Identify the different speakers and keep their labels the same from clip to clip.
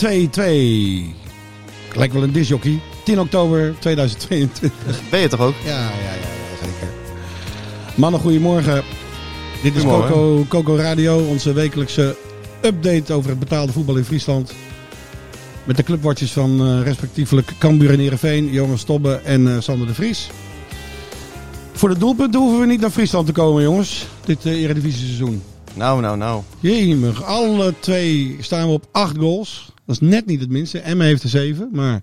Speaker 1: Tien, 10, 2, 2. Lijkt wel een disjockey. 10 oktober 2022.
Speaker 2: Ben je toch ook?
Speaker 1: Ja, ja, ja, zeker. Mannen, goedemorgen. Dit is
Speaker 2: Goedemorgen.
Speaker 1: Coco, Coco Radio, onze wekelijkse update over het betaalde voetbal in Friesland. Met de clubwatches van eh, respectievelijk Cambuur en Heerenveen, Jonas Stobbe en eh, Sander de Vries. Voor de doelpunten hoeven we niet naar Friesland te komen, jongens. Dit uh, Eredivisie seizoen.
Speaker 2: Nou, nou, nou.
Speaker 1: Jemig, alle twee staan we op acht goals. Dat is net niet het minste. Emma heeft er zeven, maar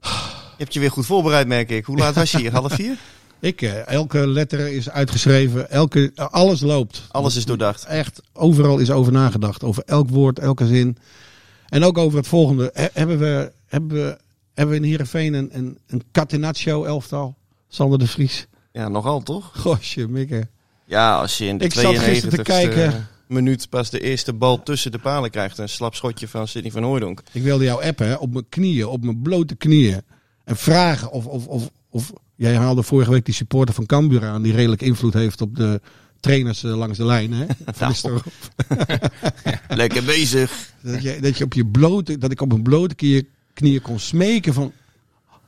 Speaker 2: Je hebt je weer goed voorbereid, merk ik. Hoe laat was je hier? Half vier?
Speaker 1: ik, eh, elke letter is uitgeschreven. Elke, eh, alles loopt.
Speaker 2: Alles is doordacht.
Speaker 1: Echt, overal is over nagedacht. Over elk woord, elke zin. En ook over het volgende. He- hebben, we, hebben, we, hebben we in Heerenveen een, een, een Catenaccio elftal? Sander de Vries.
Speaker 2: Ja, nogal toch?
Speaker 1: Gosje, mikke.
Speaker 2: Ja, als je in de
Speaker 1: Ik zat gisteren te
Speaker 2: 92e
Speaker 1: kijken.
Speaker 2: Minuut pas de eerste bal tussen de palen krijgt. Een slap schotje van Sidney van Hooydonk.
Speaker 1: Ik wilde jou appen, hè, op mijn knieën, op mijn blote knieën. En vragen of, of, of, of... Jij haalde vorige week die supporter van Cambuur aan... die redelijk invloed heeft op de trainers eh, langs de lijn. Hè? Van Nistelrooy.
Speaker 2: Lekker bezig.
Speaker 1: dat, je, dat je op je blote... Dat ik op mijn blote knieën, knieën kon smeken van...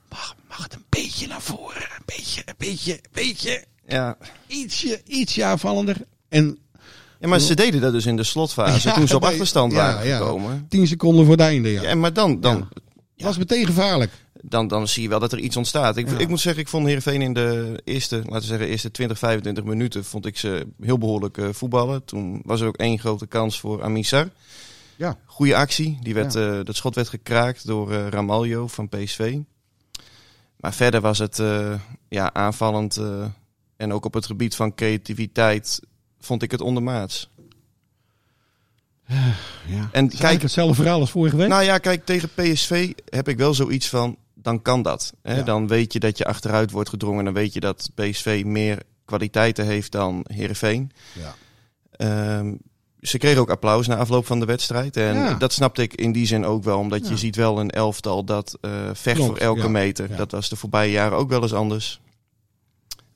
Speaker 1: Mag, mag het een beetje naar voren? Een beetje, een beetje, een beetje...
Speaker 2: Ja.
Speaker 1: Ietsje, ietsje aanvallender. En
Speaker 2: ja, maar ze deden dat dus in de slotfase.
Speaker 1: Ja,
Speaker 2: toen ze op achterstand waren
Speaker 1: ja.
Speaker 2: gekomen.
Speaker 1: tien seconden voor het einde, ja.
Speaker 2: Maar dan, dan,
Speaker 1: was meteen gevaarlijk.
Speaker 2: dan, dan zie je wel dat er iets ontstaat. Ik,
Speaker 1: Ja.
Speaker 2: ik moet zeggen, ik vond Heerenveen in de eerste, laten we zeggen, eerste 20, 25 minuten vond ik ze heel behoorlijk eh, voetballen. Toen was er ook één grote kans voor Amisar.
Speaker 1: Ja.
Speaker 2: Goede actie. Die werd,
Speaker 1: Ja.
Speaker 2: eh, dat schot werd gekraakt door eh, Ramaljo van PSV. Maar verder was het ja, aanvallend en ook op het gebied van creativiteit vond ik het ondermaats.
Speaker 1: ja.
Speaker 2: En
Speaker 1: Kijk,
Speaker 2: kijk,
Speaker 1: hetzelfde verhaal als vorige week.
Speaker 2: nou ja, kijk, tegen PSV heb ik wel zoiets van, dan kan dat. Hè?
Speaker 1: Ja.
Speaker 2: Dan weet je dat je achteruit wordt gedrongen. Dan weet je dat PSV meer kwaliteiten heeft dan Heerenveen.
Speaker 1: Ja.
Speaker 2: Ehm, ze kregen ook applaus na afloop van de wedstrijd. En
Speaker 1: Ja.
Speaker 2: dat snapte ik in die zin ook wel. Omdat
Speaker 1: Ja.
Speaker 2: je ziet wel een elftal dat eh, vecht
Speaker 1: Klopt,
Speaker 2: voor elke meter. Dat was de voorbije jaren ook wel eens anders.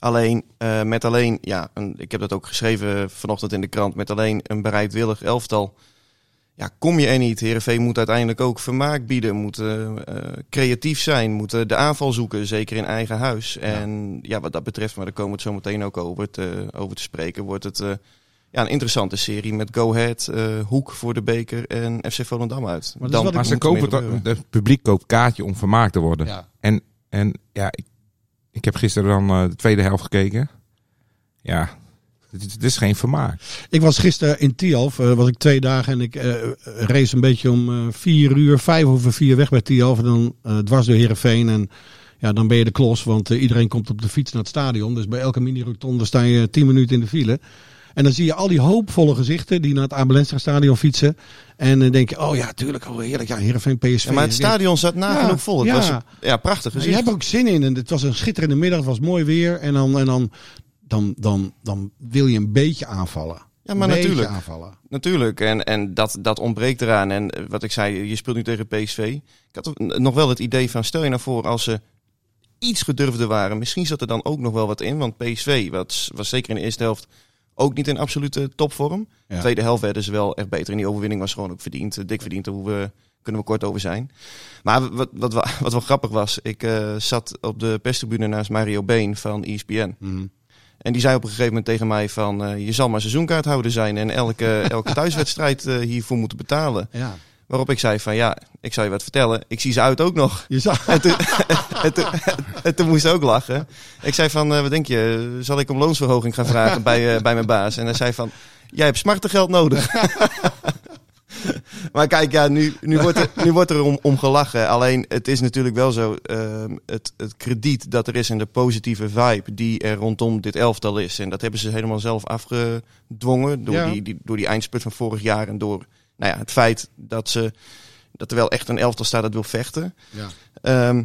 Speaker 2: Alleen, eh, met alleen, ja, een, ik heb dat ook geschreven vanochtend in de krant. Met alleen een bereidwillig elftal. Ja, kom je er niet. Heerenveen moet uiteindelijk ook vermaak bieden. Moet eh, eh, creatief zijn. Moet eh, de aanval zoeken. Zeker in eigen huis. En ja, wat dat betreft, maar daar komen we het zo meteen ook over te, over te spreken. Wordt het eh, ja, een interessante serie met Go Ahead, eh, Hoek voor de beker en FC Volendam uit.
Speaker 1: Maar dat is wat ik-
Speaker 3: Maar ze kopen het publiek koopt kaartje om vermaakt te worden.
Speaker 1: Ja.
Speaker 3: En, en ja, ik, ik heb gisteren dan eh, de tweede helft gekeken. Ja, het, is- geen vermaak.
Speaker 1: Ik was gisteren in Tialf, eh, was ik twee dagen en ik eh, race een beetje om eh, vier uur, vijf over vier weg bij Tialf. En dan dwars door Heerenveen en ja, dan ben je de klos, want iedereen komt op de fiets naar het stadion. Dus bij elke mini-rotonde sta je tien minuten in de file. En dan zie je al die hoopvolle gezichten die naar het Abelenstra stadion fietsen. En dan denk je, oh ja, tuurlijk, oh heerlijk, ja, Heerenveen, PSV.
Speaker 2: Ja, maar het stadion zat nagenoeg vol. Het
Speaker 1: ja.
Speaker 2: was ja, prachtig
Speaker 1: je
Speaker 2: gezicht.
Speaker 1: hebt ook zin in en het was een schitterende middag, het was mooi weer. En dan, en dan, dan, dan, dan wil je een beetje aanvallen.
Speaker 2: Ja, maar natuurlijk.
Speaker 1: aanvallen.
Speaker 2: Natuurlijk, en, en dat, dat ontbreekt eraan. En eh, wat ik zei, je speelt nu tegen PSV. Ik had nog wel het idee van, stel je nou voor als ze iets gedurfder waren. Misschien zat er dan ook nog wel wat in. Want PSV was, was zeker in de eerste helft ook niet in absolute topvorm.
Speaker 1: Ja.
Speaker 2: Tweede helft werden ze wel echt beter. En die overwinning was gewoon ook verdiend. eh, Dik verdiend, daar hoeven we- kunnen we kort over zijn. Maar wat, wat, wat, wel grappig was, ik eh, zat op de perstribune naast Mario Been van ESPN.
Speaker 1: Mhm.
Speaker 2: En die zei op een gegeven moment tegen mij van... eh, je zal maar seizoenkaarthouder zijn en elke, elke thuiswedstrijd hiervoor moeten betalen.
Speaker 1: Ja.
Speaker 2: Waarop ik zei van ja, ik zou je wat vertellen. Ik zie ze uit ook nog.
Speaker 1: Je zag,
Speaker 2: En toen, en toen, en toen moest ook lachen. Ik zei van, eh, wat denk je, zal ik om loonsverhoging gaan vragen bij, eh, bij mijn baas? En hij zei van, jij hebt smartengeld nodig. Maar kijk, ja, nu, nu, wordt, er, nu wordt er om, om gelachen. Alleen, het is natuurlijk wel zo. ehm, het, het krediet dat er is en de positieve vibe die er rondom dit elftal is. En dat hebben ze helemaal zelf afgedwongen. Door,
Speaker 1: Ja.
Speaker 2: die, die, door die eindspurt van vorig jaar. En door nou ja, het feit dat, ze, dat er wel echt een elftal staat dat wil vechten.
Speaker 1: Ja.
Speaker 2: Ehm,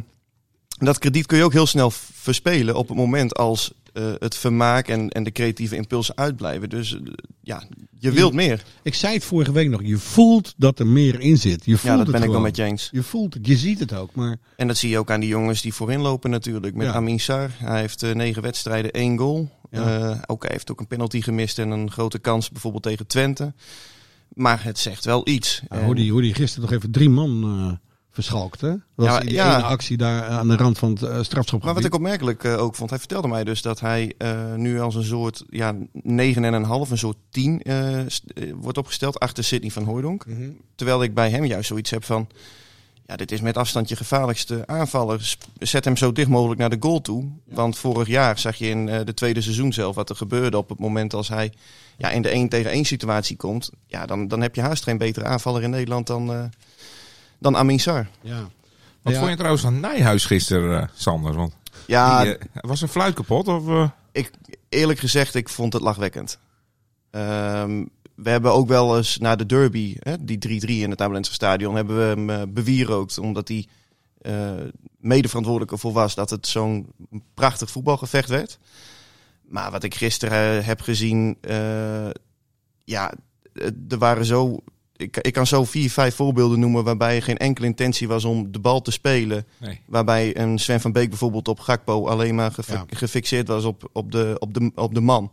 Speaker 2: dat krediet kun je ook heel snel verspelen op het moment als eh, het vermaak en, en de creatieve impulsen uitblijven. Dus eh, ja, je wilt meer.
Speaker 1: Ik zei het vorige week nog. Je voelt dat er meer in zit. Je voelt
Speaker 2: Ja, dat
Speaker 1: het
Speaker 2: ben ik wel met je eens.
Speaker 1: Je voelt het. Je ziet het ook. Maar
Speaker 2: En dat zie je ook aan die jongens die voorin lopen natuurlijk. Met
Speaker 1: Ja.
Speaker 2: Amin Sar. Hij heeft eh, negen wedstrijden, één goal.
Speaker 1: Ja.
Speaker 2: Ook, hij heeft ook een penalty gemist en een grote kans bijvoorbeeld tegen Twente. Maar het zegt wel iets.
Speaker 1: ja, hoe, die, hoe die gisteren nog even drie man eh verschalkt. Hè? Dat was
Speaker 2: Ja,
Speaker 1: die
Speaker 2: ja.
Speaker 1: ene actie daar aan de rand van het uh, strafschopgebied.
Speaker 2: Maar wat ik opmerkelijk eh, ook vond, hij vertelde mij dus dat hij eh, nu als een soort ja, 9,5, een soort 10 eh, st- eh, wordt opgesteld achter Sidney van Hooydonk.
Speaker 1: Mhm.
Speaker 2: Terwijl ik bij hem juist zoiets heb van, ja, dit is met afstand je gevaarlijkste aanvaller. Zet hem zo dicht mogelijk naar de goal toe. Want vorig jaar zag je in eh, de tweede seizoen zelf wat er gebeurde op het moment als hij ja, in de 1 tegen 1 situatie komt. Ja, dan, dan heb je haast geen betere aanvaller in Nederland dan, eh dan Amin Sar.
Speaker 1: Ja.
Speaker 3: Wat
Speaker 1: Ja.
Speaker 3: vond je trouwens van Nijhuis gisteren, eh, Sander? Want
Speaker 2: Ja,
Speaker 3: die, was een fluit kapot? Of, eh?
Speaker 2: ik, eerlijk gezegd, ik vond het lachwekkend. Ehm, we hebben ook wel eens na de derby, hè, die 3-3 in het Amelense stadion, hebben we hem eh, bewierookt. Omdat hij eh mede verantwoordelijk ervoor was dat het zo'n prachtig voetbalgevecht werd. Maar wat ik gisteren eh, heb gezien, ja, er waren zo... Ik, ik kan zo vier, vijf voorbeelden noemen waarbij geen enkele intentie was om de bal te spelen.
Speaker 3: Nee.
Speaker 2: Waarbij een Sven van Beek bijvoorbeeld op Gakpo alleen maar gefi-
Speaker 1: Ja.
Speaker 2: gefixeerd was op, op, de, op, de, op de man.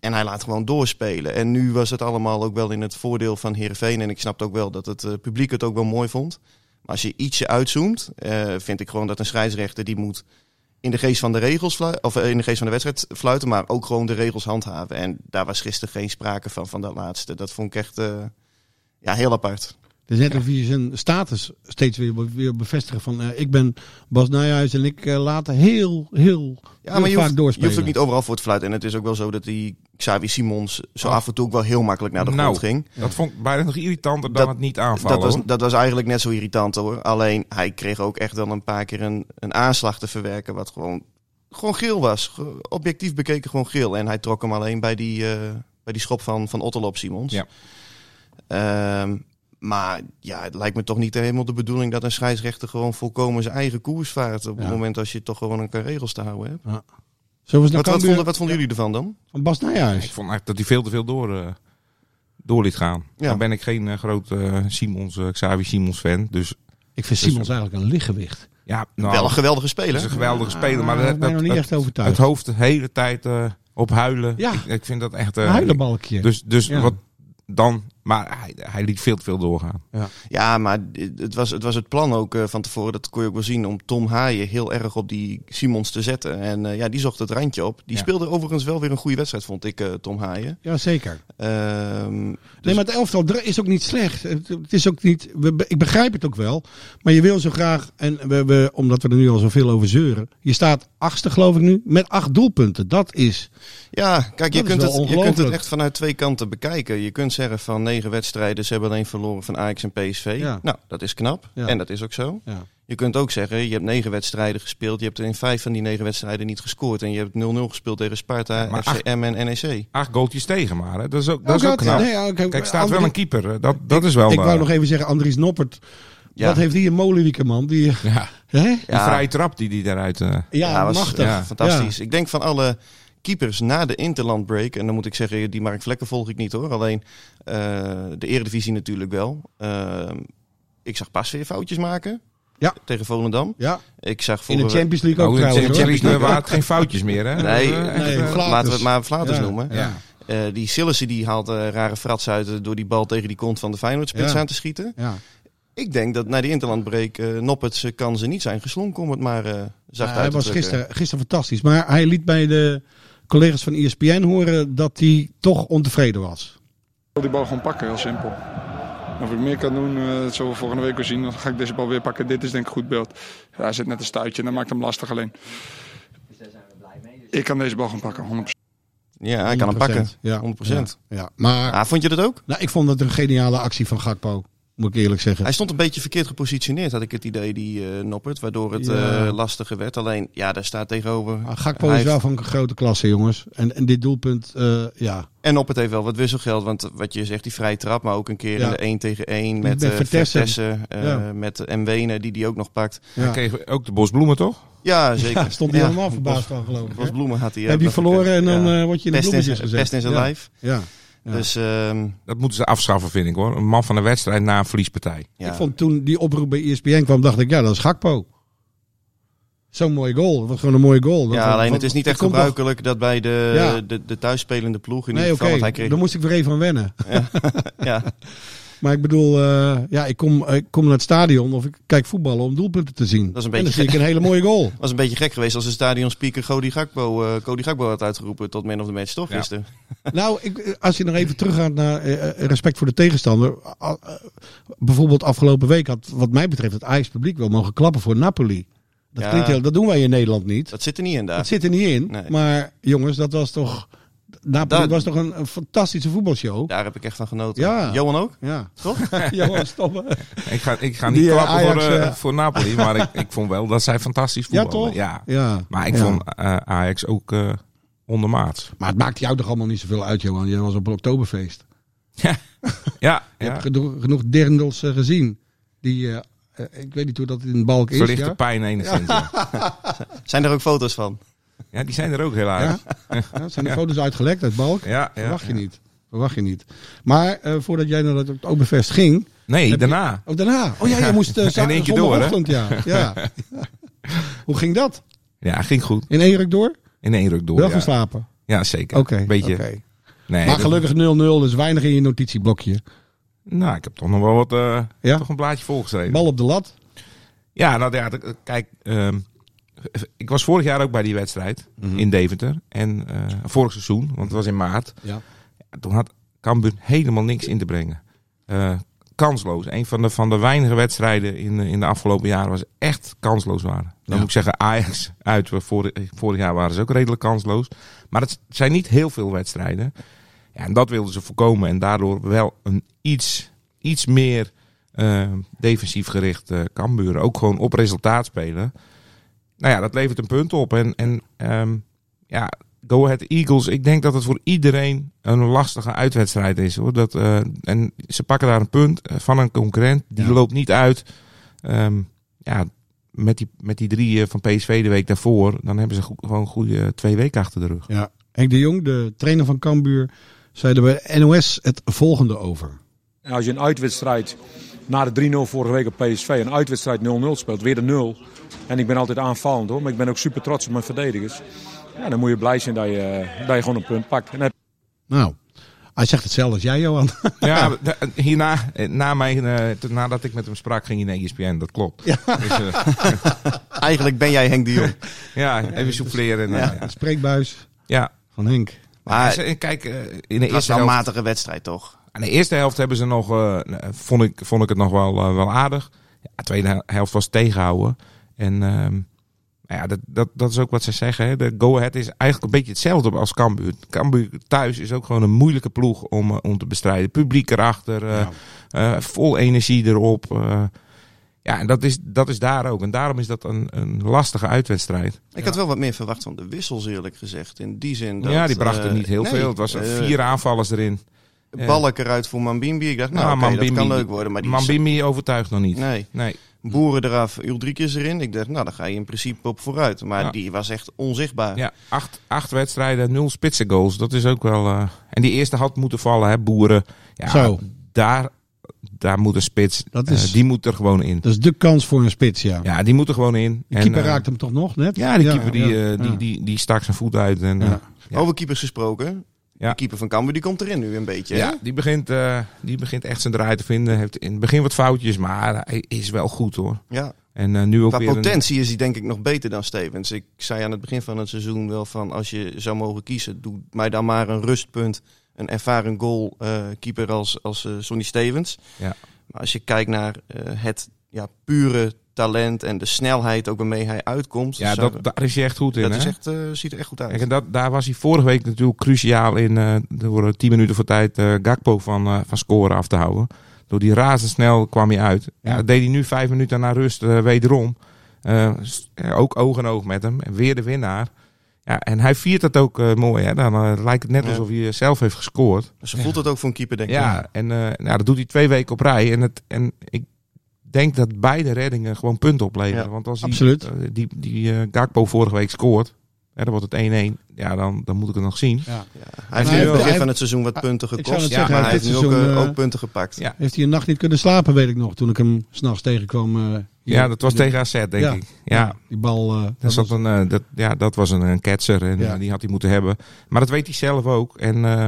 Speaker 2: En hij laat gewoon doorspelen. En nu was het allemaal ook wel in het voordeel van Heerenveen. En ik snap ook wel dat het eh, publiek het ook wel mooi vond. Maar als je ietsje uitzoomt, eh, vind ik gewoon dat een scheidsrechter die moet in de geest van de regels of eh, in de geest van de wedstrijd fluiten, maar ook gewoon de regels handhaven. En daar was gisteren geen sprake van, van dat laatste. Dat vond ik echt ja, heel apart.
Speaker 1: Het is net of je zijn status steeds weer, weer bevestigen van eh, ik ben Bas Nijhuis en ik eh, laat heel, heel,
Speaker 2: Ja,
Speaker 1: heel
Speaker 2: maar je
Speaker 1: vaak
Speaker 2: hoeft, je
Speaker 1: doorspelen.
Speaker 2: hoeft ook niet overal voor te fluiten. En het is ook wel zo dat die Xavi Simons zo
Speaker 3: Oh.
Speaker 2: af en toe ook wel heel makkelijk naar de
Speaker 3: Nou,
Speaker 2: grond ging.
Speaker 3: Dat vond ik bijna nog irritanter dan
Speaker 2: Dat-
Speaker 3: het niet aanvallen.
Speaker 2: Dat was,
Speaker 3: hoor.
Speaker 2: dat was eigenlijk net zo irritant hoor. Alleen hij kreeg ook echt wel een paar keer een, een aanslag te verwerken wat gewoon, gewoon geel was. Objectief bekeken gewoon geel. En hij trok hem alleen bij die, eh, bij die schop van, van Ottel op Simons.
Speaker 3: Ja.
Speaker 2: Ehm, maar ja, het lijkt me toch niet helemaal de bedoeling dat een scheidsrechter gewoon volkomen zijn eigen koers vaart. Op het
Speaker 1: Ja.
Speaker 2: moment als je toch gewoon een paar regels te houden hebt.
Speaker 1: Naar
Speaker 2: Wat, vonden, wat vonden jullie ervan dan?
Speaker 1: van Bas Nijhuis?
Speaker 3: Ik vond eigenlijk dat hij veel te veel door, eh, door liet gaan.
Speaker 2: Ja.
Speaker 3: Dan ben ik geen eh, groot eh, Simons, Xavi Simons fan. Dus
Speaker 1: Ik vind Simons eigenlijk een lichtgewicht.
Speaker 3: ja, nou,
Speaker 2: Wel een geweldige speler.
Speaker 3: is een geweldige speler. Maar dat,
Speaker 1: ik ben
Speaker 3: dat-
Speaker 1: nog niet
Speaker 3: dat-
Speaker 1: echt overtuigd.
Speaker 3: het hoofd de hele tijd eh, op huilen.
Speaker 1: Ja.
Speaker 3: Ik, ik vind dat echt... eh,
Speaker 1: Een huilenbalkje.
Speaker 3: Dus, dus
Speaker 1: Ja.
Speaker 3: wat dan... Maar hij, hij liet veel te veel doorgaan.
Speaker 2: Ja, maar het was, het was het plan ook eh, van tevoren, dat kon je ook wel zien, om Tom Haaien heel erg op die Simons te zetten. En eh, ja, die zocht het randje op. Die
Speaker 3: Ja.
Speaker 2: speelde overigens wel weer een goede wedstrijd, vond ik, eh, Tom Haaien.
Speaker 1: Ja, zeker.
Speaker 2: Ehm,
Speaker 1: Nee,
Speaker 2: dus-
Speaker 1: maar het elftal is ook niet slecht. Het, is ook niet, we, ik begrijp het ook wel. Maar je wil zo graag, en we, we, omdat we er nu al zoveel over zeuren. Je staat achtste geloof ik nu, met acht doelpunten. Dat is,
Speaker 2: ja, kijk, je kunt, het, je kunt het echt vanuit twee kanten bekijken. Je kunt zeggen van negen wedstrijden, ze hebben alleen verloren van Ajax en PSV.
Speaker 1: Ja.
Speaker 2: Nou, dat is knap.
Speaker 1: Ja.
Speaker 2: En dat is ook zo.
Speaker 1: ja.
Speaker 2: Je kunt ook zeggen, je hebt negen wedstrijden gespeeld. Je hebt er in vijf van die negen wedstrijden niet gescoord. En je hebt 0-0 gespeeld tegen Sparta,
Speaker 3: Maar
Speaker 2: FCM en NEC.
Speaker 3: Acht goaltjes tegen maar. Hè. Dat is ook, dat is
Speaker 1: Ook
Speaker 3: ook knap.
Speaker 1: nee,
Speaker 3: Kijk, staat wel een keeper. Dat, dat is wel...
Speaker 1: Ik
Speaker 3: eh,
Speaker 1: wou nog even zeggen, Andries Noppert.
Speaker 2: Ja.
Speaker 1: Wat heeft hij een molenwieke man? Die,
Speaker 3: Ja,
Speaker 1: hè?
Speaker 3: die vrije trap die die eruit... eh,
Speaker 1: Ja,
Speaker 2: Ja, was
Speaker 1: machtig.
Speaker 3: ja,
Speaker 2: fantastisch. Ik denk van alle keepers na de interlandbreak, en dan moet ik zeggen, die Mark Vlekken volg ik niet hoor. Alleen eh, de Eredivisie natuurlijk wel. Eh, ik zag pas weer foutjes maken.
Speaker 1: Ja.
Speaker 2: Tegen Volendam.
Speaker 1: Ja,
Speaker 2: Ik zag
Speaker 1: in de Champions League ook
Speaker 3: Oh, in de. Champions. League waren het geen foutjes meer, hè?
Speaker 2: Nee,
Speaker 3: Eh,
Speaker 1: nee.
Speaker 2: Laten we het maar Flaters
Speaker 1: Ja,
Speaker 2: noemen.
Speaker 1: Ja.
Speaker 2: Eh, die Sillissen die haalt rare frats uit door die bal tegen die kont van de Feyenoord-spits
Speaker 1: Ja.
Speaker 2: aan te schieten.
Speaker 1: Ja.
Speaker 2: Ik denk dat na die interlandbreak eh Nopperts eh, kan ze niet zijn geslonken om het maar eh zacht
Speaker 1: Ja,
Speaker 2: uit
Speaker 1: hij
Speaker 2: te
Speaker 1: was
Speaker 2: drukken.
Speaker 1: gisteren, gisteren fantastisch. Maar hij liet bij de collega's van ESPN horen dat hij toch ontevreden was.
Speaker 4: Ik wil die bal gewoon pakken, heel simpel. Of ik meer kan doen, eh, dat zullen we volgende week weer zien. Dan ga ik deze bal weer pakken. Dit is denk ik een goed beeld. Ja, hij zit net een stuitje en dat maakt hem lastig alleen. Ik kan deze bal gaan pakken, 100%.
Speaker 2: Ja, hij kan hem pakken.
Speaker 1: 100%. Ja.
Speaker 2: 100%.
Speaker 1: Ja. Ja. Maar
Speaker 2: Ah, vond je dat ook?
Speaker 1: nou, ik vond het een geniale actie van Gakpo. Moet ik eerlijk zeggen.
Speaker 2: Hij stond een beetje verkeerd gepositioneerd, had ik het idee, die eh Noppert. Waardoor het
Speaker 1: Ja.
Speaker 2: eh, lastiger werd. Alleen, ja, daar staat tegenover.
Speaker 1: Maar Gakpo
Speaker 2: Hij
Speaker 1: is wel
Speaker 2: heeft-
Speaker 1: van een grote klasse, jongens. En, en dit doelpunt, eh, ja.
Speaker 2: En Noppert heeft wel wat wisselgeld. Want wat je zegt, die vrije trap. Maar ook een keer
Speaker 1: Ja.
Speaker 2: in de 1 tegen 1 met,
Speaker 1: Met
Speaker 2: met
Speaker 1: Vertessen.
Speaker 2: Vertessen. eh,
Speaker 1: Ja.
Speaker 2: Met Mwene, die die ook nog pakt.
Speaker 1: ja.
Speaker 3: Hij kreeg ook de bosbloemen, toch?
Speaker 2: Ja, zeker.
Speaker 1: Ja, stond hij
Speaker 2: Ja.
Speaker 1: helemaal verbaasd van, geloof ik.
Speaker 2: Bos
Speaker 1: hè?
Speaker 2: bloemen had hij.
Speaker 1: Heb je verloren en dan eh, word je in de bloemetjes
Speaker 2: zijn-
Speaker 1: gezet.
Speaker 2: pest in zijn
Speaker 1: ja.
Speaker 2: lijf.
Speaker 1: Ja. Ja.
Speaker 2: Dus ehm,
Speaker 3: Dat moeten ze afschaffen, vind ik hoor. Een man van de wedstrijd na een verliespartij.
Speaker 2: ja.
Speaker 1: Ik vond toen die oproep bij ESPN kwam, dacht ik, ja, dat is Gakpo. Zo'n mooie goal. Dat was gewoon een mooie goal. Dat-
Speaker 2: ja, alleen het is niet echt gebruikelijk dat bij de,
Speaker 1: Ja.
Speaker 2: de, de thuisspelende ploeg in
Speaker 1: Nee,
Speaker 2: ieder
Speaker 1: oké.
Speaker 2: geval. Hij kreeg,
Speaker 1: Daar moest ik weer even aan wennen.
Speaker 2: ja,
Speaker 1: Maar ik bedoel, eh, ja, ik kom, ik kom naar het stadion of ik kijk voetballen om doelpunten te zien.
Speaker 2: Dat is een
Speaker 1: en dan zie ik een hele mooie goal.
Speaker 2: was een beetje gek geweest als de stadionspeaker Cody Gakpo, eh Cody Gakpo had uitgeroepen tot man of the match, toch
Speaker 3: Ja.
Speaker 2: gisteren?
Speaker 1: Nou, ik, als je nog even teruggaat naar eh, eh, respect voor de tegenstander. Eh, bijvoorbeeld afgelopen week had, wat mij betreft, het Ajax publiek wel mogen klappen voor Napoli. Dat,
Speaker 2: Ja.
Speaker 1: klinkt heel, dat doen wij in Nederland niet.
Speaker 2: Dat zit er niet in daar.
Speaker 1: Dat zit er niet in.
Speaker 2: Nee.
Speaker 1: Maar jongens, dat was toch. Napoli
Speaker 2: Daar-
Speaker 1: was toch een, een fantastische voetbalshow.
Speaker 2: Daar heb ik echt van genoten.
Speaker 1: Ja.
Speaker 2: Johan ook?
Speaker 1: Ja.
Speaker 2: Toch?
Speaker 1: Johan stoppen.
Speaker 3: Ik ga, ik ga niet
Speaker 1: Die, eh,
Speaker 3: klappen
Speaker 1: Ajax,
Speaker 3: voor, eh, voor Napoli, maar ik, ik vond wel dat zij fantastisch
Speaker 1: Ja,
Speaker 3: voetballen.
Speaker 1: toch?
Speaker 3: Ja.
Speaker 1: Ja.
Speaker 3: Maar ik
Speaker 1: Ja.
Speaker 3: vond eh, Ajax ook eh ondermaats.
Speaker 1: Maar het maakt jou toch allemaal niet zoveel uit, Johan. Jij was op een Oktoberfeest.
Speaker 3: Ja,
Speaker 1: Je
Speaker 3: ja.
Speaker 1: hebt genoeg, genoeg derndels eh, gezien. Die, ik weet niet hoe dat in de balk is.
Speaker 3: verlichte
Speaker 1: Ja?
Speaker 3: pijn enigszins. Ja.
Speaker 2: Zijn er ook foto's van?
Speaker 3: Ja, die zijn er ook helaas.
Speaker 1: Ja? Ja, zijn de foto's uitgelekt uit balk?
Speaker 3: Ja,
Speaker 1: Verwacht je niet. Verwacht je niet. Maar eh, voordat jij naar het Oktoberfest ging...
Speaker 3: Nee,
Speaker 1: Heb je-
Speaker 3: daarna.
Speaker 1: Oh, daarna. Oh ja, je moest uh,
Speaker 3: In één keer door, hè?
Speaker 1: zondagochtend, ja. ja. Hoe ging dat?
Speaker 3: Ja, ging goed.
Speaker 1: In één ruk door?
Speaker 3: In één ruk door.
Speaker 1: Wel geslapen?
Speaker 3: Ja, zeker.
Speaker 1: Oké.
Speaker 3: Beetje.
Speaker 1: oké.
Speaker 3: Nee,
Speaker 1: Maar gelukkig 0-0, dus weinig in je notitieblokje.
Speaker 3: Nou, ik heb toch nog wel wat. eh,
Speaker 1: Ja?
Speaker 3: Toch een blaadje volgeschreven.
Speaker 1: Bal op de lat.
Speaker 3: Ja, nou ja, kijk. ehm, ik was vorig jaar ook bij die wedstrijd
Speaker 1: Mhm.
Speaker 3: in Deventer. En eh, vorig seizoen, want het was in maart.
Speaker 1: Ja.
Speaker 3: Toen had Cambuur helemaal niks in te brengen. Eh, kansloos. Een van de, van de weinige wedstrijden in, in de afgelopen jaren was echt kansloos waren. Dan
Speaker 1: Ja.
Speaker 3: moet ik zeggen, Ajax uit. Vorig, vorig jaar waren ze ook redelijk kansloos. Maar het zijn niet heel veel wedstrijden. Ja, en dat wilden ze voorkomen. En daardoor wel een iets, iets meer eh, defensief gericht eh Cambuur. Ook gewoon op resultaat spelen. Nou ja, dat levert een punt op. En, en ehm, ja, Go Ahead Eagles, ik denk dat het voor iedereen een lastige uitwedstrijd is. Hoor. Dat, eh, en ze pakken daar een punt eh, van een concurrent. Die
Speaker 1: Ja.
Speaker 3: loopt niet uit. Ehm, ja, met die, met die drie eh, van PSV de week daarvoor, dan hebben ze go- gewoon een goede twee weken achter de rug.
Speaker 1: ja. Henk de Jong, de trainer van Cambuur, zei er bij NOS het volgende over.
Speaker 5: En als je een uitwedstrijd na de 3-0 vorige week op PSV, een uitwedstrijd 0-0 speelt, weer de 0. En ik ben altijd aanvallend hoor, maar ik ben ook super trots op mijn verdedigers. Ja, dan moet je blij zijn dat je, dat je gewoon een punt pakt. En dan heb
Speaker 1: Nou, hij zegt hetzelfde als jij, Johan.
Speaker 3: Ja, hierna, eh, na mijn, eh, nadat ik met hem sprak, ging hij naar ESPN. Dat klopt. Ja, dus, eh,
Speaker 2: Eigenlijk ben jij Henk de Jong.
Speaker 3: ja even souffleren. En, eh,
Speaker 2: Ja.
Speaker 1: Spreekbuis
Speaker 3: ja.
Speaker 1: van Henk.
Speaker 2: Maar
Speaker 3: kijk, eh, in de
Speaker 2: het was
Speaker 3: eerste
Speaker 2: wel een
Speaker 3: helft,
Speaker 2: matige wedstrijd, toch?
Speaker 3: aan de eerste helft hebben ze nog, eh, vond, ik, vond ik het nog wel, eh, wel aardig. Ja, de tweede hel- helft was tegenhouden. En ehm, nou ja, dat, dat, dat is ook wat ze zeggen. Hè. De go-ahead is eigenlijk een beetje hetzelfde als Cambuur. Cambuur thuis is ook gewoon een moeilijke ploeg om, eh, om te bestrijden. Publiek erachter, eh, eh, vol energie erop. ja, en dat is, dat is daar ook. En daarom is dat een, een lastige uitwedstrijd.
Speaker 2: Ik had wel wat meer verwacht van de wissels, eerlijk gezegd. In die zin dat...
Speaker 3: ja, die brachten
Speaker 2: eh,
Speaker 3: niet heel
Speaker 2: nee,
Speaker 3: veel. Het was vier aanvallers erin.
Speaker 2: Balk eruit voor Mambimbi. Ik dacht, nou,
Speaker 3: Nou,
Speaker 2: oké, dat
Speaker 3: Mambimbi-
Speaker 2: kan leuk worden. Maar die
Speaker 3: Mambimbi overtuigt nog niet.
Speaker 2: Nee.
Speaker 3: Nee.
Speaker 2: Boeren eraf, Ulrikes erin. Ik dacht, nou, daar ga je in principe op vooruit. Maar
Speaker 3: Ja.
Speaker 2: die was echt onzichtbaar.
Speaker 3: Ja, acht, acht wedstrijden, nul spitsen goals. Dat is ook wel... eh, En die eerste had moeten vallen, hè, Boeren. Ja,
Speaker 1: Zo.
Speaker 3: Daar, daar moet een spits...
Speaker 1: Dat is-
Speaker 3: eh, die moet er gewoon in.
Speaker 1: Dat is de kans voor een spits, ja.
Speaker 3: Ja, die moet er gewoon in.
Speaker 1: De
Speaker 3: En,
Speaker 1: keeper
Speaker 3: eh,
Speaker 1: raakt hem toch nog net?
Speaker 3: Ja, die keeper die,
Speaker 1: ja,
Speaker 3: die, die, die stak zijn voet uit. En.
Speaker 2: Over keepers gesproken.
Speaker 3: Ja.
Speaker 2: De keeper van Cambuur, die komt erin nu een beetje. hè?
Speaker 3: Ja, die begint, eh, die begint echt zijn draai te vinden. Heeft in het begin wat foutjes, maar hij is wel goed hoor.
Speaker 2: ja.
Speaker 3: En eh, nu ook
Speaker 2: Qua
Speaker 3: weer een-
Speaker 2: potentie is hij denk ik nog beter dan Stevens. Ik zei aan het begin van het seizoen wel van als je zou mogen kiezen, doe mij dan maar een rustpunt. Een ervaren goalkeeper als, als eh, Sonny Stevens.
Speaker 3: Ja.
Speaker 2: Maar als je kijkt naar het ja, pure talent en de snelheid ook waarmee hij uitkomt.
Speaker 3: Ja,
Speaker 2: zou-
Speaker 3: dat, daar is hij echt goed in.
Speaker 2: dat
Speaker 3: hè?
Speaker 2: is echt, eh, ziet er echt goed uit.
Speaker 3: Kijk, en dat, daar was hij vorige week natuurlijk cruciaal in. eh door tien minuten voor tijd eh, Gakpo van, eh, van scoren af te houden. door die razendsnel kwam hij uit.
Speaker 1: Ja.
Speaker 3: Dat deed hij nu vijf minuten na rust eh, wederom. Eh, ook oog in oog met hem. En weer de winnaar. Ja, en hij viert dat ook eh, mooi. Hè? Dan eh, lijkt het net
Speaker 2: Ja.
Speaker 3: alsof hij zelf heeft gescoord.
Speaker 2: Ze voelt het ook voor een keeper, denk ik.
Speaker 3: Ja, en eh, nou, dat doet hij twee weken op rij. En, het, en ik denk dat beide reddingen gewoon punten opleveren.
Speaker 2: Ja,
Speaker 3: Want als die,
Speaker 1: absoluut.
Speaker 3: eh, die, die eh, Gakpo vorige week scoort, hè, dan wordt het 1-1. Ja, dan, dan moet ik het nog zien.
Speaker 1: Ja.
Speaker 2: Ja. Hij heeft nu
Speaker 1: heeft-
Speaker 2: het begin van het seizoen wat punten
Speaker 1: ik zou
Speaker 2: gekost.
Speaker 1: zeggen,
Speaker 2: maar
Speaker 1: hij heeft
Speaker 2: nu ook, eh, ook punten gepakt.
Speaker 3: Ja.
Speaker 1: Heeft hij een nacht niet kunnen slapen, weet ik nog, toen ik hem s'nachts tegenkwam. eh.
Speaker 3: Ja, dat was tegen AZ, denk
Speaker 1: Ja.
Speaker 3: ik. Ja,
Speaker 1: Die bal. eh,
Speaker 3: dat,
Speaker 1: was-
Speaker 3: een, eh, dat, ja, dat was een, een ketser en
Speaker 1: Ja.
Speaker 3: die had hij moeten hebben. Maar dat weet hij zelf ook. En eh,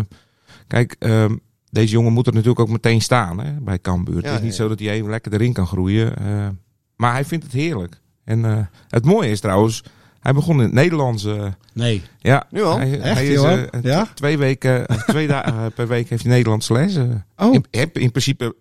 Speaker 3: kijk, ehm, deze jongen moet er natuurlijk ook meteen staan hè, bij Cambuur. het is niet
Speaker 2: ja.
Speaker 3: zo dat hij even lekker erin kan groeien. eh, maar hij vindt het heerlijk. En eh, het mooie is trouwens, hij begon in het Nederlands. eh,
Speaker 1: Nee.
Speaker 3: ja,
Speaker 2: Nu al?
Speaker 3: Hij,
Speaker 1: Echt,
Speaker 3: hij is
Speaker 1: Ja?
Speaker 3: twee weken, twee dagen per week heeft hij Nederlandse les.
Speaker 1: Oh.
Speaker 3: In, in, in principe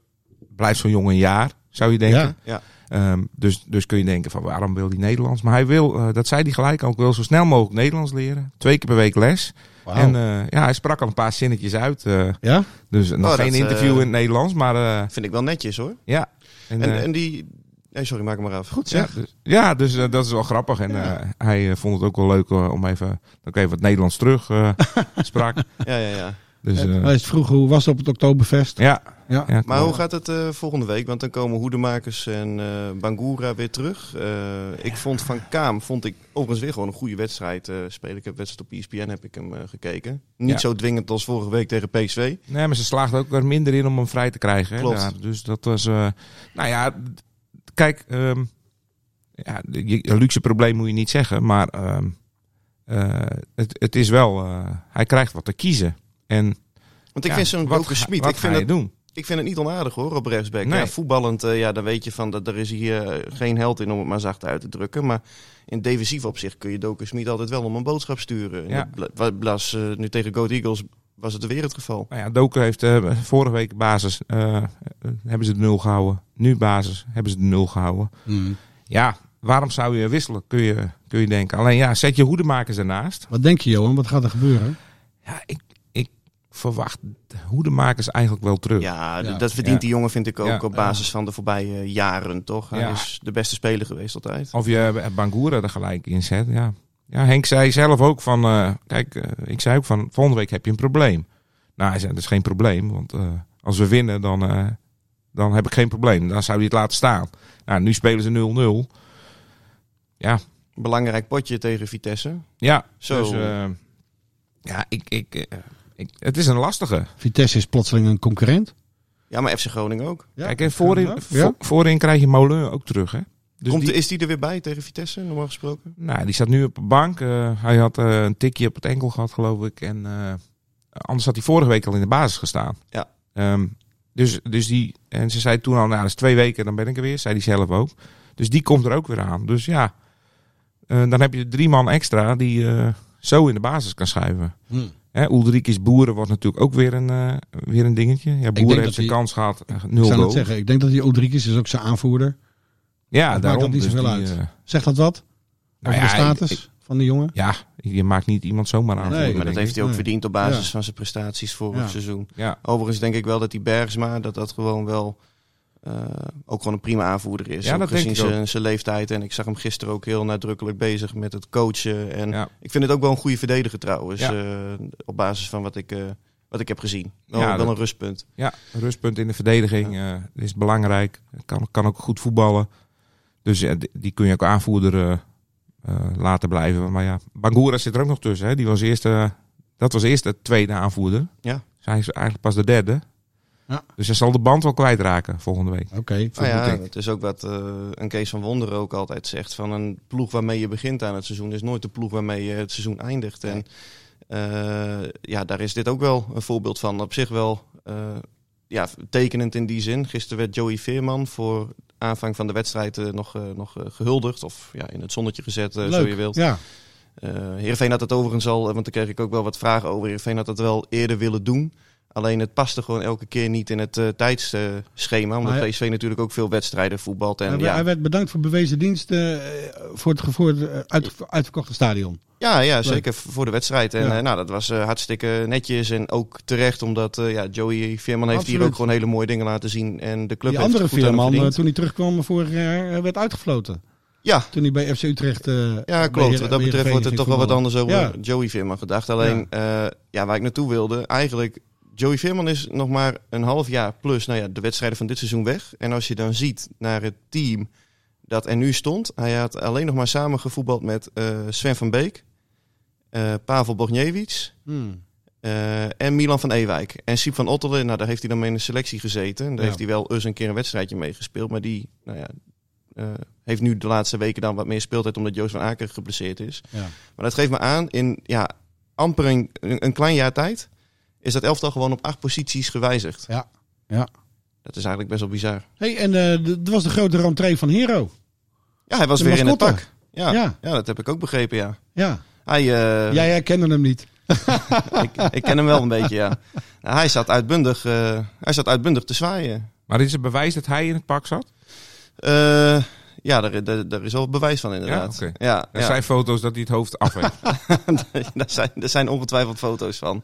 Speaker 3: blijft zo'n jongen een jaar, zou je denken.
Speaker 1: Ja.
Speaker 2: Ja.
Speaker 3: Ehm, dus, dus kun je denken van waarom wil hij Nederlands? Maar hij wil, dat zei hij gelijk ook, wil zo snel mogelijk Nederlands leren. Twee keer per week les. En eh, ja, hij sprak al een paar zinnetjes uit. eh,
Speaker 1: ja?
Speaker 3: dus nog
Speaker 2: Oh,
Speaker 3: geen interview
Speaker 2: eh,
Speaker 3: in het Nederlands, maar
Speaker 2: Vind ik wel netjes hoor.
Speaker 3: ja. En,
Speaker 2: En, en die... Nee, sorry, maak hem maar af. Goed
Speaker 3: ja, dus, ja, dus dat is wel grappig. En hij vond het ook wel leuk om even, even het Nederlands terug sprak.
Speaker 2: Ja, ja, ja.
Speaker 3: Dus eh,
Speaker 1: Hij is vroeg, hoe was het op het Oktoberfest?
Speaker 3: ja.
Speaker 1: Ja.
Speaker 3: ja,
Speaker 2: Maar hoe gaat het eh, volgende week? Want dan komen Hoedemakers en eh Bangura weer terug. Eh, ik vond Van Kaam, vond ik overigens weer gewoon een goede wedstrijd eh, spelen. Ik heb wedstrijd op ESPN heb ik hem eh, gekeken. Niet
Speaker 3: Ja.
Speaker 2: zo dwingend als vorige week tegen PSV.
Speaker 3: Nee, maar ze slaagden ook er minder in om hem vrij te krijgen. Hè,
Speaker 2: Klopt.
Speaker 3: daar. Dus dat was. eh, nou ja, kijk. ehm, ja, een luxe probleem moet je niet zeggen. Maar ehm, eh, het, het is wel. eh, hij krijgt wat te kiezen. En
Speaker 2: Want ik
Speaker 3: ja,
Speaker 2: vind zo'n
Speaker 3: wat
Speaker 2: Doken Smit,
Speaker 3: wat
Speaker 2: ik vind,
Speaker 3: ga
Speaker 2: het,
Speaker 3: je doen?
Speaker 2: ik vind het niet onaardig hoor, op rechtsback.
Speaker 3: Nee.
Speaker 2: Ja, voetballend, eh, ja, dan weet je van dat er is hier eh, geen held in om het maar zacht uit te drukken. Maar in defensief opzicht kun je Doken Smit altijd wel om een boodschap sturen.
Speaker 3: Ja.
Speaker 2: Bla- Blas, eh, nu tegen Goat Eagles was het weer het geval.
Speaker 3: Nou ja, Doken heeft eh, vorige week basis. hebben ze de nul gehouden. Nu basis hebben ze de nul gehouden.
Speaker 1: Hmm.
Speaker 3: Ja, waarom zou je wisselen? Kun je, kun je denken. Alleen ja, zet je hoedemakers ernaast.
Speaker 1: Wat denk je, Johan? Wat gaat er gebeuren?
Speaker 3: Ja, ik verwacht de hoedemakers eigenlijk wel terug.
Speaker 2: Ja, dat verdient
Speaker 3: Ja.
Speaker 2: die jongen vind ik ook
Speaker 3: Ja.
Speaker 2: op basis van de voorbije jaren, toch? Hij
Speaker 3: Ja.
Speaker 2: is de beste speler geweest altijd.
Speaker 3: Of je Bangura er gelijk in zet. Ja. ja, Henk zei zelf ook van... eh, kijk, eh, ik zei ook van... Volgende week heb je een probleem. Nou, hij zei, dat is geen probleem. Want eh, als we winnen, dan, eh, dan heb ik geen probleem. Dan zou hij het laten staan. Nou, nu spelen ze 0-0. Ja,
Speaker 2: Belangrijk potje tegen Vitesse.
Speaker 3: ja.
Speaker 2: Zo.
Speaker 3: Dus, eh, ja, ik, ik, eh, ik, het is een lastige.
Speaker 1: Vitesse is plotseling een concurrent.
Speaker 2: Ja, maar FC Groningen ook.
Speaker 1: Ja,
Speaker 3: Kijk, en voorin,
Speaker 1: Ja.
Speaker 3: voorin krijg je Molen ook terug, hè? Dus
Speaker 2: Komt,
Speaker 3: die,
Speaker 2: Is die er weer bij tegen Vitesse, normaal gesproken?
Speaker 3: Nou, die staat nu op de bank. Eh, hij had eh, een tikje op het enkel gehad, geloof ik. En eh, anders had hij vorige week al in de basis gestaan.
Speaker 2: Ja.
Speaker 3: Ehm, dus, dus die, en ze zei toen al, nou, dat is twee weken, dan ben ik er weer. Zei hij zelf ook. Dus die komt er ook weer aan. Dus ja, eh, dan heb je drie man extra die eh, zo in de basis kan schuiven.
Speaker 1: Hmm.
Speaker 3: Hè, Ulrikis Boeren wordt natuurlijk ook weer een, eh, weer een dingetje. Ja, Boeren heeft zijn kans gehad. eh,
Speaker 1: Ik
Speaker 3: nul
Speaker 1: zou het zeggen. Ik denk dat die Odrikis is ook zijn aanvoerder.
Speaker 3: Ja,
Speaker 1: maakt
Speaker 3: daarom.
Speaker 1: dat niet
Speaker 3: dus
Speaker 1: zoveel
Speaker 3: die,
Speaker 1: uit.
Speaker 3: eh,
Speaker 1: Zegt dat wat?
Speaker 3: nou
Speaker 1: Over
Speaker 3: ja,
Speaker 1: de status
Speaker 3: ik-
Speaker 1: van die jongen?
Speaker 3: ja, je maakt niet iemand zomaar aan.
Speaker 1: Nee,
Speaker 2: maar dat heeft hij ook
Speaker 1: Nee.
Speaker 2: verdiend op basis
Speaker 1: Ja.
Speaker 2: van zijn prestaties vorig
Speaker 1: Ja.
Speaker 2: seizoen.
Speaker 3: Ja,
Speaker 2: Overigens denk ik wel dat die Bergsma, dat dat gewoon wel eh, ook gewoon een prima aanvoerder is.
Speaker 3: Ja, dat denk
Speaker 2: gezien zijn, zijn leeftijd. En ik zag hem gisteren ook heel nadrukkelijk bezig met het coachen. En
Speaker 3: ja.
Speaker 2: ik vind het ook wel een goede verdediger trouwens.
Speaker 3: Ja.
Speaker 2: eh, op basis van wat ik, eh, wat ik heb gezien. Wel,
Speaker 3: Ja,
Speaker 2: wel een rustpunt.
Speaker 3: Ja, een rustpunt in de verdediging is belangrijk. Kan, kan ook goed voetballen. Dus die, kun je ook aanvoerder laten blijven. Maar ja, Bangura zit er ook nog tussen. Hè. Die was eerst, dat was eerst de tweede aanvoerder.
Speaker 2: Ja.
Speaker 3: Hij is eigenlijk pas de derde.
Speaker 1: Ja.
Speaker 3: Dus hij zal de band wel kwijtraken volgende week.
Speaker 1: Oké.
Speaker 2: Nou
Speaker 3: vermoed
Speaker 2: ja, het is ook wat eh, een Kees van Wonderen ook altijd zegt. Van een ploeg waarmee je begint aan het seizoen is nooit de ploeg waarmee je het seizoen eindigt. En eh, ja, daar is dit ook wel een voorbeeld van. Op zich wel eh, ja, tekenend in die zin. Gisteren werd Joey Veerman voor aanvang van de wedstrijd nog, eh, nog eh, gehuldigd. Of ja, in het zonnetje gezet, zo je wilt.
Speaker 1: Ja.
Speaker 2: Eh Heerenveen had het overigens al, want daar kreeg ik ook wel wat vragen over. Heerenveen had het wel eerder willen doen. Alleen het paste gewoon elke keer niet in het eh, tijdsschema. Omdat
Speaker 1: hij-
Speaker 2: PSV natuurlijk ook veel wedstrijden voetbalt. En
Speaker 1: hij,
Speaker 2: ja,
Speaker 1: hij werd bedankt voor bewezen dienst eh, voor het, voor het eh, uit, uitverkochte stadion.
Speaker 2: Ja, ja zeker voor de wedstrijd. En
Speaker 1: Ja.
Speaker 2: nou, dat was hartstikke netjes en ook terecht, omdat ja, Joey Veerman heeft hier ook gewoon hele mooie dingen laten zien. En de club
Speaker 1: Die
Speaker 2: heeft
Speaker 1: andere Veerman, toen hij terugkwam vorig jaar, werd uitgefloten.
Speaker 2: Ja,
Speaker 1: Toen hij bij FC Utrecht... eh,
Speaker 2: ja klopt. Wat dat betreft wordt er toch wel wat anders over
Speaker 1: Ja.
Speaker 2: Joey Veerman gedacht. Alleen, ja. ja, waar ik naartoe wilde, eigenlijk... Joey Veerman is nog maar een half jaar plus nou ja, de wedstrijden van dit seizoen weg. En als je dan ziet naar het team dat er nu stond. Hij had alleen nog maar samen gevoetbald met eh, Sven van Beek, eh, Pavel Bogniewicz
Speaker 1: Hmm.
Speaker 2: eh, en Milan van Ewijk. En Siep van Ottelen, nou, daar heeft hij dan mee in de selectie gezeten. En daar
Speaker 1: Ja.
Speaker 2: heeft hij wel eens een keer een wedstrijdje meegespeeld. Maar die nou ja, heeft nu de laatste weken dan wat meer speeltijd omdat Joost van Aken geblesseerd is.
Speaker 1: Ja.
Speaker 2: Maar dat geeft me aan, in ja, amper een, een klein jaar tijd is dat elftal gewoon op acht posities gewijzigd.
Speaker 1: Ja. Ja.
Speaker 2: Dat is eigenlijk best wel bizar.
Speaker 1: Hey, en eh, d- dat was de grote rentree van Hero.
Speaker 2: Ja, hij was
Speaker 1: De
Speaker 2: weer in het pak. Ja, ja.
Speaker 1: Ja.
Speaker 2: dat heb ik ook begrepen, ja.
Speaker 1: Ja.
Speaker 2: Hij, eh,
Speaker 1: Jij herkende hem niet.
Speaker 2: ik, ik ken hem wel een beetje, ja. Nou, hij, zat uitbundig, eh, hij zat uitbundig te zwaaien.
Speaker 3: Maar is het bewijs dat hij in het pak zat?
Speaker 2: Eh, ja, daar, daar, daar is wel bewijs van inderdaad.
Speaker 3: Ja,
Speaker 2: ja,
Speaker 3: Er
Speaker 2: ja.
Speaker 3: zijn foto's dat hij het hoofd af heeft.
Speaker 2: daar, zijn, er zijn ongetwijfeld foto's van.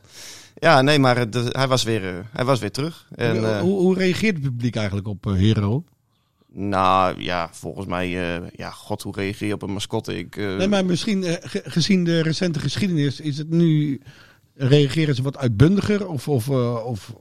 Speaker 2: Ja, nee, maar het- hij, was weer, eh, hij was weer terug. En, eh,
Speaker 1: hoe, hoe reageert het publiek eigenlijk op eh, Hero?
Speaker 2: nou ja, volgens mij, ja, god, hoe reageer je op een mascotte? Ik,
Speaker 1: Nee, maar misschien ge- gezien de recente geschiedenis is het nu... Reageren ze wat uitbundiger of, of, of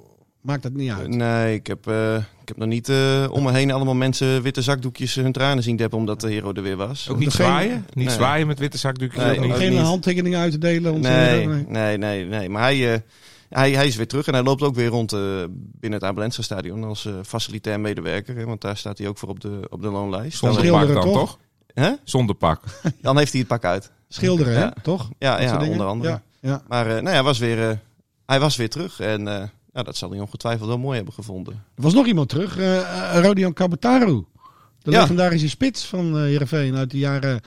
Speaker 1: maakt dat niet uit?
Speaker 2: Nee, ik heb, eh, ik heb nog niet eh, om me heen allemaal mensen witte zakdoekjes hun tranen zien deppen omdat de hero er weer was.
Speaker 3: Ook niet zwaaien? Niet
Speaker 2: Nee.
Speaker 3: zwaaien met witte zakdoekjes?
Speaker 2: Nee,
Speaker 3: niet?
Speaker 1: Geen
Speaker 2: niet.
Speaker 1: handtekeningen uit te delen? om
Speaker 2: Nee, nee, nee, nee. Maar hij, eh, hij, hij is weer terug en hij loopt ook weer rond eh, binnen het Abelensa stadion als eh, facilitair medewerker. Hè, want daar staat hij ook voor op de, op de loonlijst.
Speaker 3: Zonder pak dan,
Speaker 1: toch?
Speaker 3: Zonder pak.
Speaker 2: Dan heeft hij het pak uit.
Speaker 1: Schilderen,
Speaker 2: Ja.
Speaker 1: hè? Toch?
Speaker 2: Ja, onder andere.
Speaker 1: Ja, ja.
Speaker 2: Maar eh, nou ja, hij, was weer, eh, hij was weer terug en ja, dat zal hij ongetwijfeld wel mooi hebben gevonden.
Speaker 1: Er was nog iemand terug, eh, Rodion Kabataru. De
Speaker 2: Ja.
Speaker 1: legendarische spits van Heerenveen uit de jaren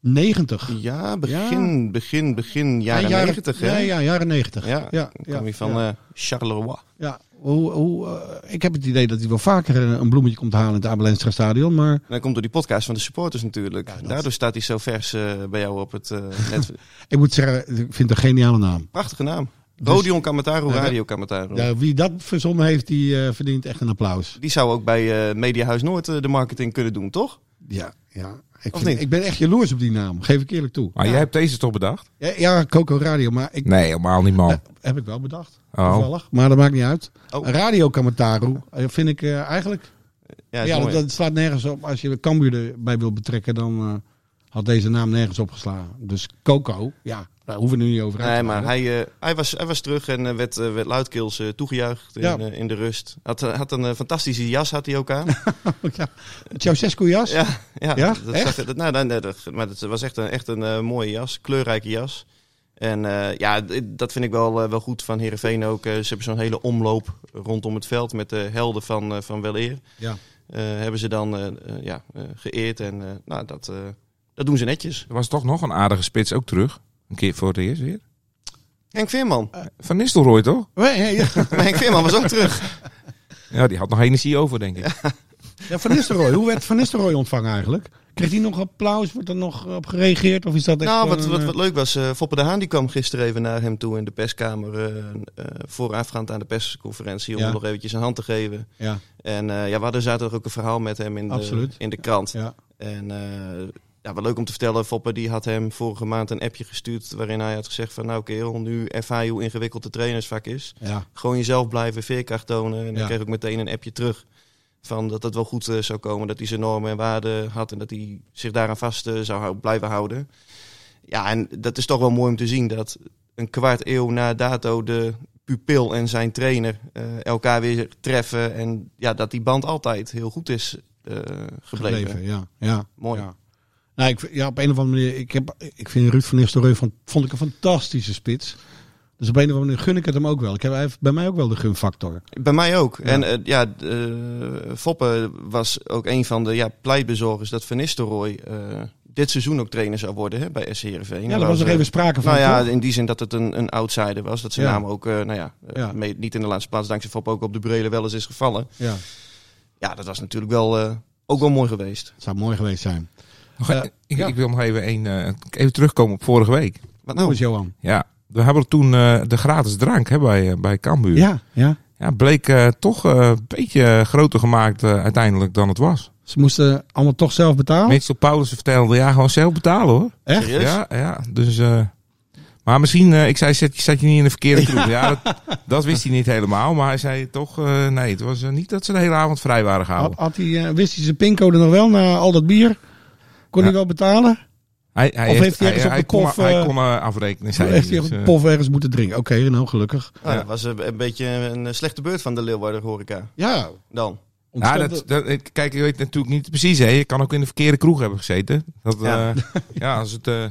Speaker 1: 90.
Speaker 2: Ja, begin, begin, begin jaren
Speaker 1: Ja,
Speaker 2: 90 hè?
Speaker 1: Ja, ja, jaren 90.
Speaker 2: Ja,
Speaker 1: ja,
Speaker 2: kwam hij van Charleroi.
Speaker 1: Ja, hoe, hoe, ik heb het idee dat hij wel vaker een bloemetje komt halen in het Abelenstra stadion. Maar
Speaker 2: En dat komt door die podcast van de supporters natuurlijk.
Speaker 1: Ja, dat-
Speaker 2: Daardoor staat hij zo vers bij jou op het eh, net.
Speaker 1: ik moet zeggen, ik vind het een geniale naam.
Speaker 2: Prachtige naam.
Speaker 1: Dus-
Speaker 2: Rodion Kamataru,
Speaker 1: Ja,
Speaker 2: Radio Kamataru.
Speaker 1: Ja, wie dat verzonnen heeft, die eh, verdient echt een applaus.
Speaker 2: Die zou ook bij eh, Mediahuis Noord eh, de marketing kunnen doen, toch?
Speaker 1: Ja, ja. Ik,
Speaker 2: Of
Speaker 1: vind-
Speaker 2: niet?
Speaker 1: ik ben echt jaloers op die naam, geef ik eerlijk toe.
Speaker 3: Maar jij hebt deze toch bedacht?
Speaker 1: Ja, ja Coco Radio, maar ik,
Speaker 3: Nee, helemaal niet, man.
Speaker 1: heb ik wel bedacht.
Speaker 3: Oh.
Speaker 1: Toevallig, maar dat maakt niet uit.
Speaker 2: Oh.
Speaker 1: Radio Kamataru eh, vind ik eh, eigenlijk
Speaker 2: Ja,
Speaker 1: Ja, dat, slaat nergens op. Als je Cambuur erbij wil betrekken, dan eh, had deze naam nergens opgeslagen. Dus Coco, ja, daar hoeven we nu niet over uit
Speaker 2: Nee, maar hij, eh, hij, was, hij was terug en eh, werd, eh, werd luidkeels eh, toegejuicht in,
Speaker 1: Ja.
Speaker 2: eh, in de rust. Had, eh, had een eh, fantastische jas had hij ook aan.
Speaker 1: ja. Ceausescu jas?
Speaker 2: ja, ja,
Speaker 1: Ja?
Speaker 2: Dat
Speaker 1: Echt?
Speaker 2: zag, dat, nou, nee, nee, dat, maar het was echt een, echt een eh, mooie jas, kleurrijke jas. En eh, ja, dat vind ik wel, eh, wel goed van Heerenveen ook. Eh, ze hebben zo'n hele omloop rondom het veld met de helden van, eh van Weleer.
Speaker 1: Ja.
Speaker 2: Eh, hebben ze dan eh, eh, ja, eh, geëerd en eh, nou, dat, eh, dat doen ze netjes.
Speaker 3: Er was toch nog een aardige spits ook terug. Een keer voor het eerst weer.
Speaker 2: Henk Veerman.
Speaker 3: Van Nistelrooy, toch?
Speaker 1: Nee, ja.
Speaker 2: Henk Veerman was ook terug.
Speaker 3: Ja, die had nog energie over, denk ik.
Speaker 1: Ja, Van Nistelrooy. Hoe werd Van Nistelrooy ontvangen eigenlijk? Kreeg hij nog applaus? Wordt er nog op gereageerd? Of is dat echt
Speaker 2: Nou, wat,
Speaker 1: een,
Speaker 2: wat,
Speaker 1: eh,
Speaker 2: wat leuk was, eh, Foppe de Haan die kwam gisteren even naar hem toe in de perskamer. eh eh, voorafgaand aan de persconferentie om
Speaker 1: Ja.
Speaker 2: nog eventjes een hand te geven.
Speaker 1: Ja,
Speaker 2: En eh, ja, we hadden zaterdag ook een verhaal met hem in de, in de krant.
Speaker 1: ja.
Speaker 2: En eh, ja, wat leuk om te vertellen, Foppe die had hem vorige maand een appje gestuurd waarin hij had gezegd van nou kerel, nu ervaar je hoe ingewikkeld de trainersvak is.
Speaker 1: ja.
Speaker 2: Gewoon jezelf blijven, veerkracht tonen. En
Speaker 1: Ja.
Speaker 2: kreeg ook meteen een appje terug van dat het wel goed eh, zou komen, dat hij zijn normen en waarden had en dat hij zich daaraan vast eh, zou hou- blijven houden. Ja, en dat is toch wel mooi om te zien dat een kwart eeuw na dato de pupil en zijn trainer eh, elkaar weer treffen en ja, dat die band altijd heel goed is gebleven.
Speaker 1: Gebleven, ja. ja.
Speaker 2: Mooi.
Speaker 1: Ja. Nou, ik, ja, op een of andere manier. Ik, heb, ik vind Ruud van Nistelrooy van, vond ik een fantastische spits. Dus op een of andere manier gun ik het hem ook wel. Ik heb, hij heeft bij mij ook wel de gunfactor.
Speaker 2: Bij mij ook.
Speaker 1: Ja.
Speaker 2: En eh, ja, eh, Foppe was ook een van de ja, pleitbezorgers dat Van Nistelrooy eh, dit seizoen ook trainer zou worden hè, bij SC Heerenveen.
Speaker 1: Ja, daar was
Speaker 2: eh,
Speaker 1: even sprake van.
Speaker 2: Nou ja, in die zin dat het een, een outsider was. Dat zijn
Speaker 1: Ja.
Speaker 2: naam ook, nou ja,
Speaker 1: Ja.
Speaker 2: mee- niet in de laatste plaats dankzij Fop ook op de Brele wel eens is gevallen.
Speaker 1: ja,
Speaker 2: Ja, dat was natuurlijk wel, ook wel mooi geweest.
Speaker 1: het zou mooi geweest zijn.
Speaker 3: Nog
Speaker 1: Eh,
Speaker 3: e- ik,
Speaker 1: ja.
Speaker 3: ik wil nog even, een, eh, even terugkomen op vorige week.
Speaker 2: Wat
Speaker 1: Nou, is Johan.
Speaker 3: Ja, we hebben toen eh, de gratis drank hè, bij, bij Cambuur.
Speaker 1: Ja, ja.
Speaker 3: Ja, bleek toch eh, een beetje groter gemaakt eh, uiteindelijk dan het was.
Speaker 1: Ze moesten allemaal toch zelf betalen.
Speaker 3: Mitchell Paulus vertelde, ja, gewoon zelf betalen hoor.
Speaker 1: Echt?
Speaker 3: Ja, ja, dus... eh, maar misschien, eh, ik zei, zat, zat je niet in de verkeerde kroeg? Ja, dat, dat wist hij niet helemaal. Maar hij zei toch, eh, nee, het was niet dat ze de hele avond vrij waren
Speaker 1: Had,
Speaker 3: gehouden.
Speaker 1: had hij, eh, wist hij zijn pincode nog wel na al dat bier? Kon
Speaker 3: Ja.
Speaker 1: hij wel betalen?
Speaker 3: Hij, hij
Speaker 1: Of heeft hij ergens op de
Speaker 3: kon,
Speaker 1: pof,
Speaker 3: Hij
Speaker 1: eh,
Speaker 3: kon eh, afrekenen, zei
Speaker 1: heeft hij
Speaker 3: Dus,
Speaker 1: op een
Speaker 3: eh,
Speaker 1: pof ergens moeten drinken? Oké, nou gelukkig.
Speaker 3: Ja.
Speaker 2: Dat was een, een beetje een eh, slechte beurt van de Leeuwarden horeca.
Speaker 1: Ja,
Speaker 2: Dan.
Speaker 3: Ja, dat, dat, ik- kijk, je weet natuurlijk niet precies. Hè. Je kan ook in de verkeerde kroeg hebben gezeten. Dat,
Speaker 2: Ja.
Speaker 3: ja. ja, als, het, eh,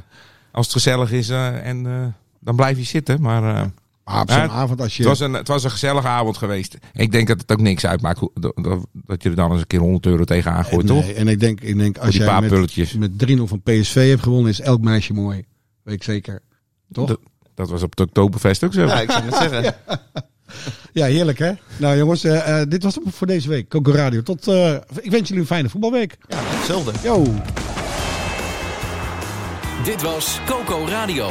Speaker 3: als het gezellig is eh, en eh, dan blijf je zitten. Maar eh,
Speaker 1: Maar op zo'n
Speaker 3: Ja,
Speaker 1: avond als je...
Speaker 3: het, was een, het was een gezellige avond geweest. Ik denk dat het ook niks uitmaakt hoe- dat, je er dan eens een keer 100 euro tegenaan gooit,
Speaker 1: nee,
Speaker 3: toch?
Speaker 1: En ik denk, ik denk als jij
Speaker 3: paar
Speaker 1: met,
Speaker 3: pulletjes.
Speaker 1: met 3-0 van PSV hebt gewonnen, is elk meisje mooi. Weet ik zeker. Toch?
Speaker 3: Dat, dat was op het Oktoberfest ook zo.
Speaker 2: Ja, ik zou het zeggen.
Speaker 1: Ja, heerlijk hè? Nou jongens, eh, eh, dit was het voor deze week. Coco Radio. Tot, eh, ik wens jullie een fijne voetbalweek.
Speaker 2: Ja, hetzelfde.
Speaker 1: Yo!
Speaker 6: Dit was Coco Radio.